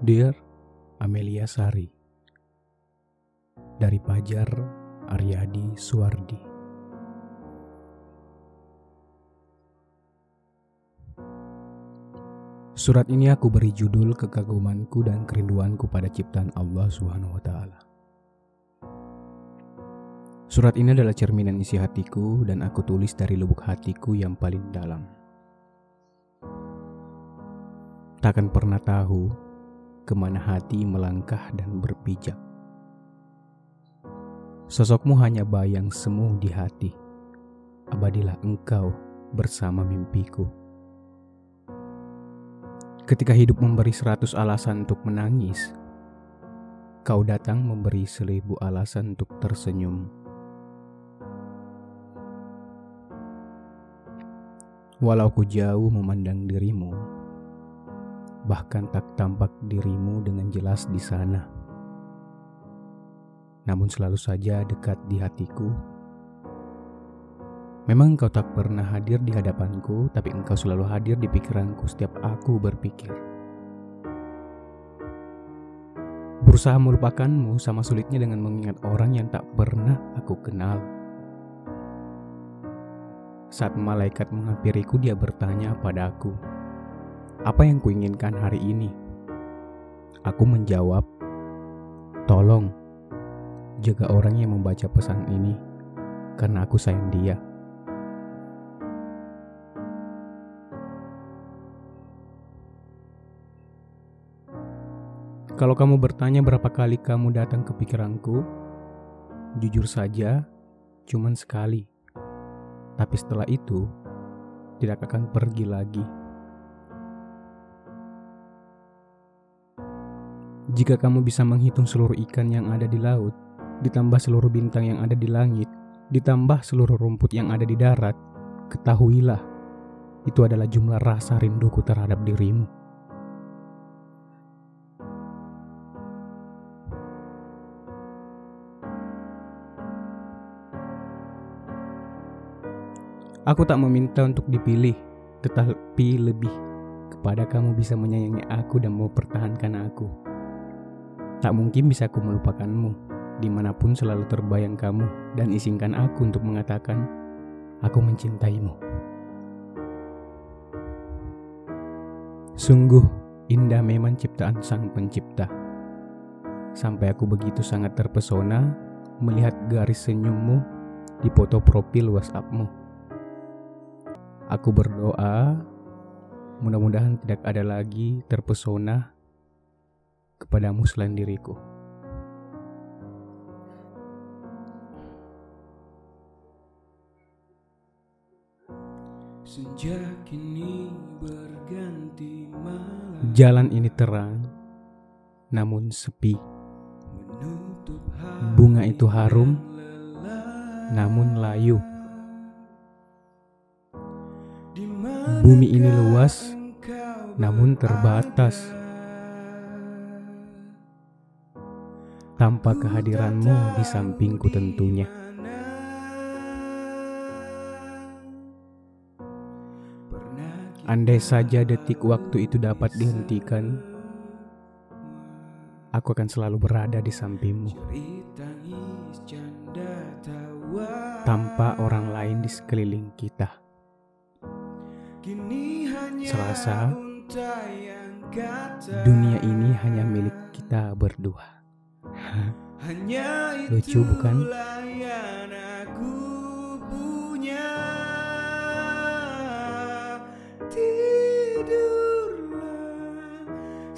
Dear Amelia Sari Dari Pajar Aryadi Suwardi Surat ini aku beri judul kekagumanku dan kerinduanku pada ciptaan Allah Subhanahu wa taala. Surat ini adalah cerminan isi hatiku dan aku tulis dari lubuk hatiku yang paling dalam. Takkan pernah tahu ke mana hati melangkah dan berpijak. Sosokmu hanya bayang semu di hati. Abadilah engkau bersama mimpiku. Ketika hidup memberi seratus alasan untuk menangis, kau datang memberi seribu alasan untuk tersenyum. Walau ku jauh memandang dirimu, bahkan tak tampak dirimu dengan jelas di sana. Namun selalu saja dekat di hatiku Memang engkau tak pernah hadir di hadapanku, tapi engkau selalu hadir di pikiranku setiap aku berpikir. Berusaha melupakanmu sama sulitnya dengan mengingat orang yang tak pernah aku kenal. Saat malaikat menghampiriku, dia bertanya padaku, "Apa yang kuinginkan hari ini?" Aku menjawab, "Tolong jaga orang yang membaca pesan ini, karena aku sayang dia." Kalau kamu bertanya berapa kali kamu datang ke pikiranku, jujur saja, cuman sekali. Tapi setelah itu, tidak akan pergi lagi. Jika kamu bisa menghitung seluruh ikan yang ada di laut, ditambah seluruh bintang yang ada di langit, ditambah seluruh rumput yang ada di darat, ketahuilah, itu adalah jumlah rasa rinduku terhadap dirimu. Aku tak meminta untuk dipilih, tetapi lebih kepada kamu bisa menyayangi aku dan mempertahankan aku. Tak mungkin bisa aku melupakanmu, di mana pun selalu terbayang kamu dan izinkan aku untuk mengatakan, aku mencintaimu. Sungguh indah memang ciptaan sang pencipta. Sampai aku begitu sangat terpesona melihat garis senyummu di foto profil WhatsAppmu. Aku berdoa, mudah-mudahan tidak ada lagi terpesona kepadamu selain diriku. Jalan ini terang, namun sepi. Bunga itu harum, namun layu. Bumi ini luas, namun terbatas. Tanpa kehadiranmu di sampingku tentunya. Andai saja detik waktu itu dapat dihentikan, aku akan selalu berada di sampingmu. Tanpa orang lain di sekeliling kita. Serasa dunia ini hanya milik kita berdua. Lucu bukan?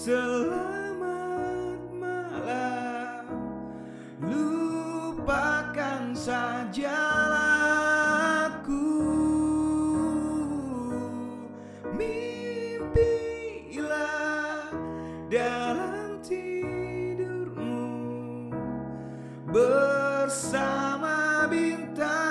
selamat malam. Lupakan saja dalam tidurmu bersama bintang.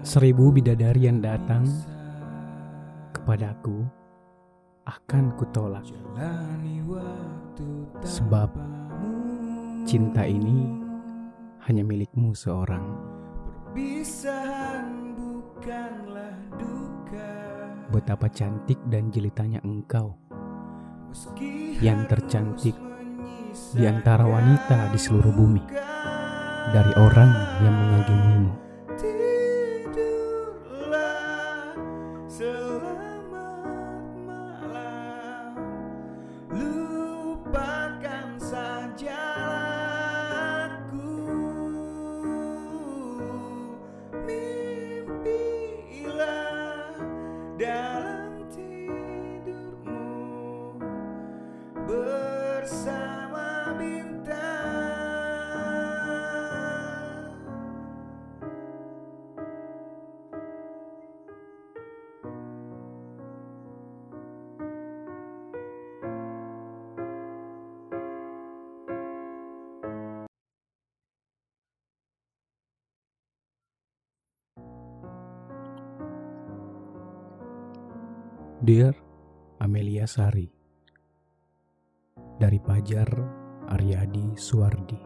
Seribu bidadari yang datang kepadaku akan kutolak. Sebab cinta ini hanya milikmu seorang. Perpisahan bukanlah duka Betapa cantik dan jelitanya engkau Meski yang tercantik di antara wanita di seluruh bumi dari orang yang mengagumimu. Dalam Dear Amelia Sari Dari Pajar Aryadi Suwardi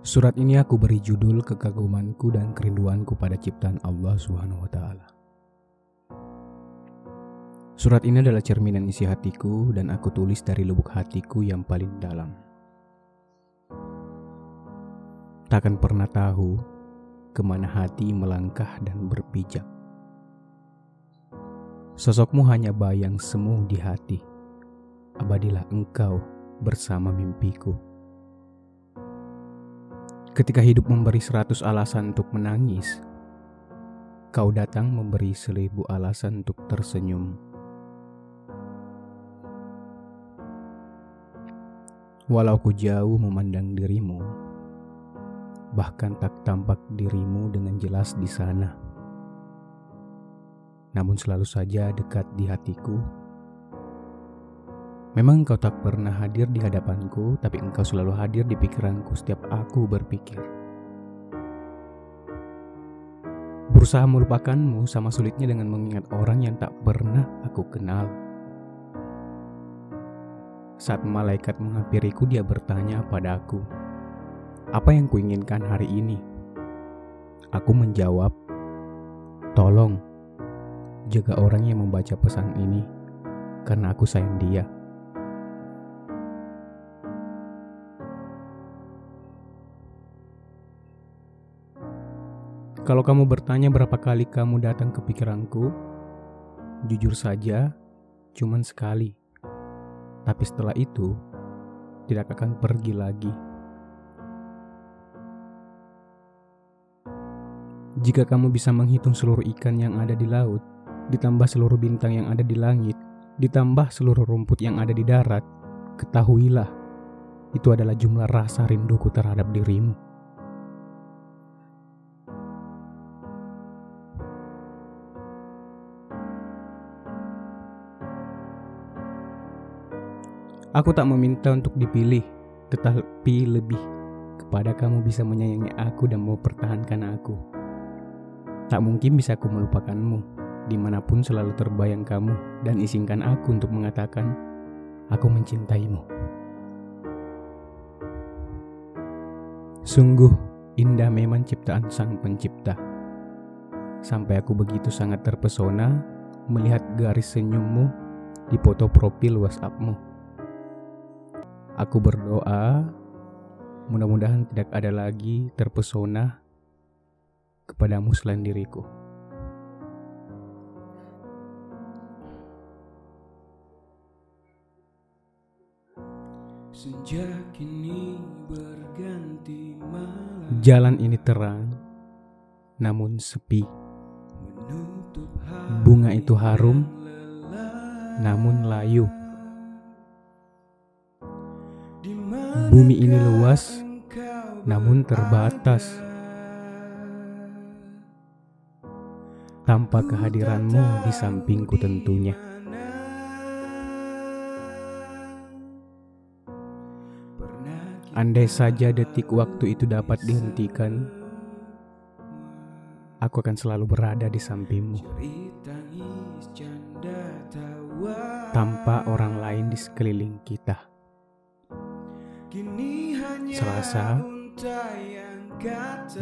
Surat ini aku beri judul kekagumanku dan kerinduanku pada ciptaan Allah Subhanahu wa taala. Surat ini adalah cerminan isi hatiku dan aku tulis dari lubuk hatiku yang paling dalam. Takkan pernah tahu ke mana hati melangkah dan berpijak. Sosokmu hanya bayang semu di hati. Abadilah engkau bersama mimpiku. Ketika hidup memberi seratus alasan untuk menangis, kau datang memberi seribu alasan untuk tersenyum. Walau ku jauh memandang dirimu, bahkan tak tampak dirimu dengan jelas di sana. Namun selalu saja dekat di hatiku. Memang engkau tak pernah hadir di hadapanku, tapi engkau selalu hadir di pikiranku setiap aku berpikir. Berusaha melupakanmu sama sulitnya dengan mengingat orang yang tak pernah aku kenal. Saat malaikat menghampiriku, dia bertanya padaku, "Apa yang kuinginkan hari ini?" Aku menjawab, "Tolong jaga orang yang membaca pesan ini, karena aku sayang dia." Kalau kamu bertanya berapa kali kamu datang ke pikiranku, jujur saja, cuman sekali. Tapi setelah itu, tidak akan pergi lagi. Jika kamu bisa menghitung seluruh ikan yang ada di laut, ditambah seluruh bintang yang ada di langit, ditambah seluruh rumput yang ada di darat, ketahuilah, itu adalah jumlah rasa rinduku terhadap dirimu. Aku tak meminta untuk dipilih, tetapi lebih kepada kamu bisa menyayangi aku dan mau pertahankan aku. Tak mungkin bisa aku melupakanmu, di mana pun selalu terbayang kamu dan izinkan aku untuk mengatakan, aku mencintaimu. Sungguh indah memang ciptaan sang pencipta. Sampai aku begitu sangat terpesona melihat garis senyummu di foto profil WhatsAppmu. Aku berdoa, mudah-mudahan tidak ada lagi terpesona kepadamu selain diriku. Senja kini berganti malam Jalan ini terang, namun sepi. Bunga itu harum, namun layu. Bumi ini luas, namun terbatas. Tanpa kehadiranmu di sampingku tentunya. Andai saja detik waktu itu dapat dihentikan, Aku akan selalu berada di sampingmu tanpa orang lain di sekeliling kita. Kata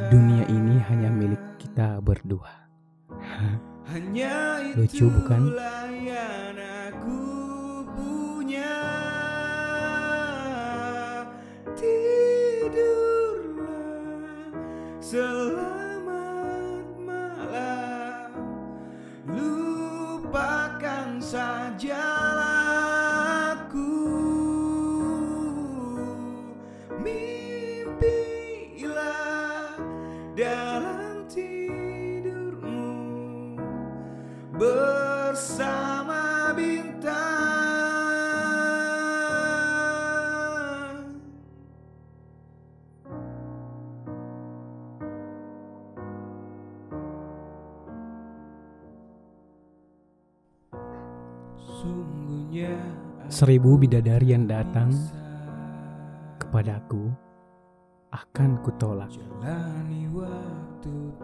dunia ini hanya milik kita berdua. Hanya Lucu, bukan? Seribu bidadari yang datang kepadaku akan kutolak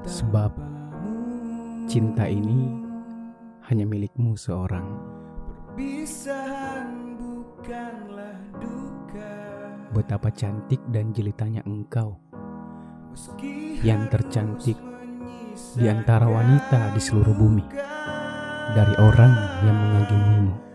sebab cinta ini hanya milikmu seorang. Betapa cantik dan jelitanya engkau yang tercantik di antara wanita di seluruh bumi dari orang yang mengagumimu.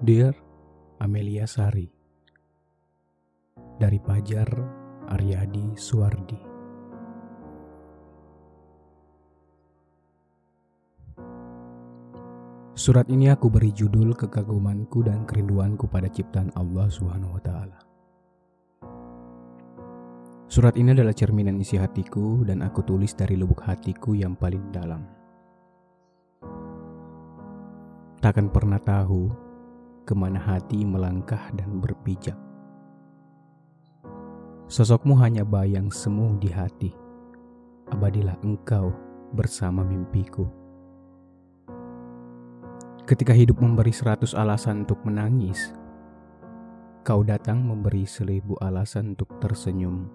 Dear Amelia Sari Dari Pajar Aryadi Suwardi Surat ini aku beri judul kekagumanku dan kerinduanku pada ciptaan Allah Subhanahu wa taala. Surat ini adalah cerminan isi hatiku dan aku tulis dari lubuk hatiku yang paling dalam. Takkan pernah tahu ke mana hati melangkah dan berpijak. Sosokmu hanya bayang semu di hati. Abadilah engkau bersama mimpiku. Ketika hidup memberi seratus alasan untuk menangis, kau datang memberi seribu alasan untuk tersenyum.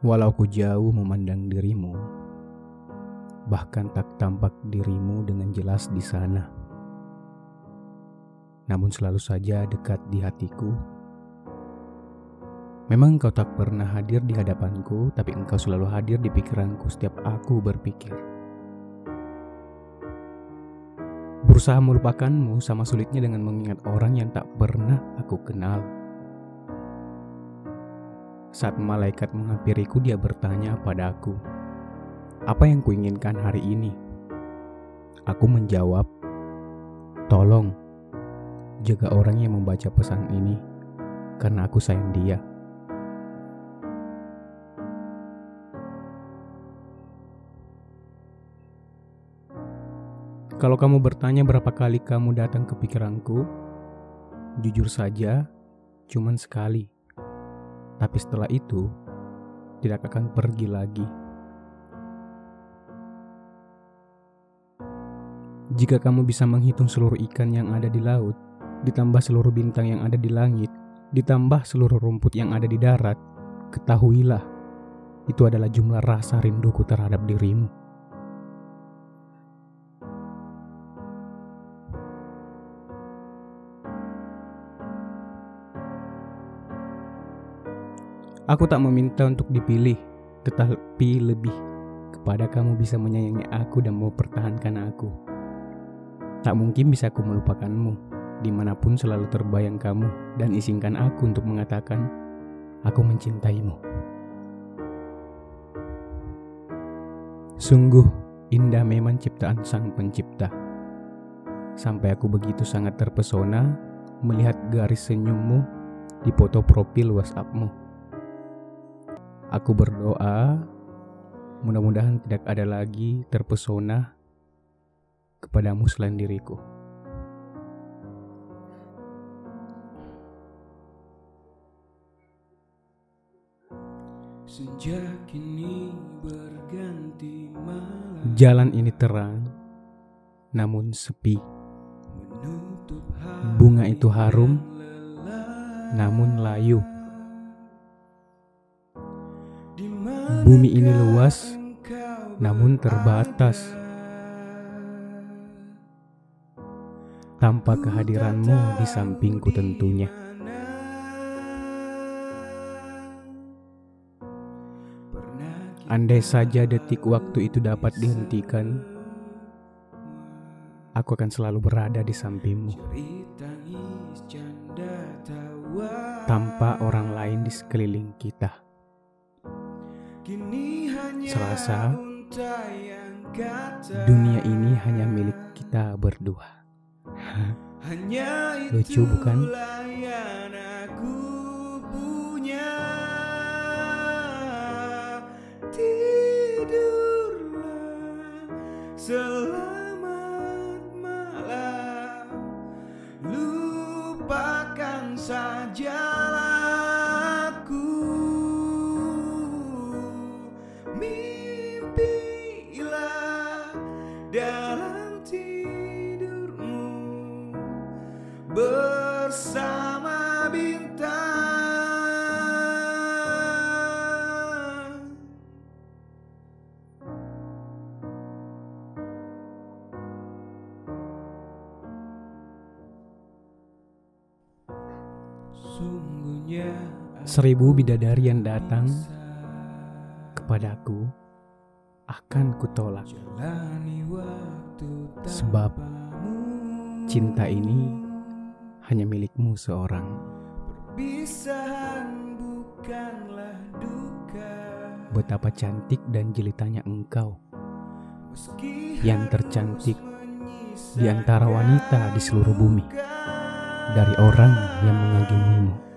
Walau ku jauh memandang dirimu, bahkan tak tampak dirimu dengan jelas di sana. Namun selalu saja dekat di hatiku. Memang engkau tak pernah hadir di hadapanku, tapi engkau selalu hadir di pikiranku setiap aku berpikir. Berusaha melupakanmu sama sulitnya dengan mengingat orang yang tak pernah aku kenal. Saat malaikat menghampiriku, dia bertanya padaku, "Apa yang kuinginkan hari ini?" Aku menjawab, "Tolong jaga orang yang membaca pesan ini, karena aku sayang dia." Kalau kamu bertanya berapa kali kamu datang ke pikiranku, jujur saja, cuman sekali. Tapi setelah itu, tidak akan pergi lagi. Jika kamu bisa menghitung seluruh ikan yang ada di laut, ditambah seluruh bintang yang ada di langit, ditambah seluruh rumput yang ada di darat, ketahuilah, itu adalah jumlah rasa rinduku terhadap dirimu. Aku tak meminta untuk dipilih, tetapi lebih kepada kamu bisa menyayangi aku dan mempertahankan aku. Tak mungkin bisa aku melupakanmu, Di mana pun selalu terbayang kamu dan izinkan aku untuk mengatakan, aku mencintaimu. Sungguh indah memang ciptaan sang pencipta. Sampai aku begitu sangat terpesona melihat garis senyummu di foto profil WhatsAppmu. Aku berdoa, mudah-mudahan tidak ada lagi terpesona kepadamu selain diriku. Senja kini berganti malam Jalan ini terang, namun sepi. Bunga itu harum, namun layu. Bumi ini luas, namun terbatas. Tanpa kehadiranmu di sampingku tentunya. Andai saja detik waktu itu dapat dihentikan, aku akan selalu berada di sampingmu. Tanpa orang lain di sekeliling kita. Kata dunia ini hanya milik kita berdua. Hanya Lucu, bukan? Selamat malam Lupakan sajalah Seribu bidadari yang datang kepadaku akan kutolak. Sebab. Cinta ini hanya milikmu seorang. Betapa cantik dan jelitanya engkau yang tercantik di antara wanita di seluruh bumi dari orang yang mengagumimu.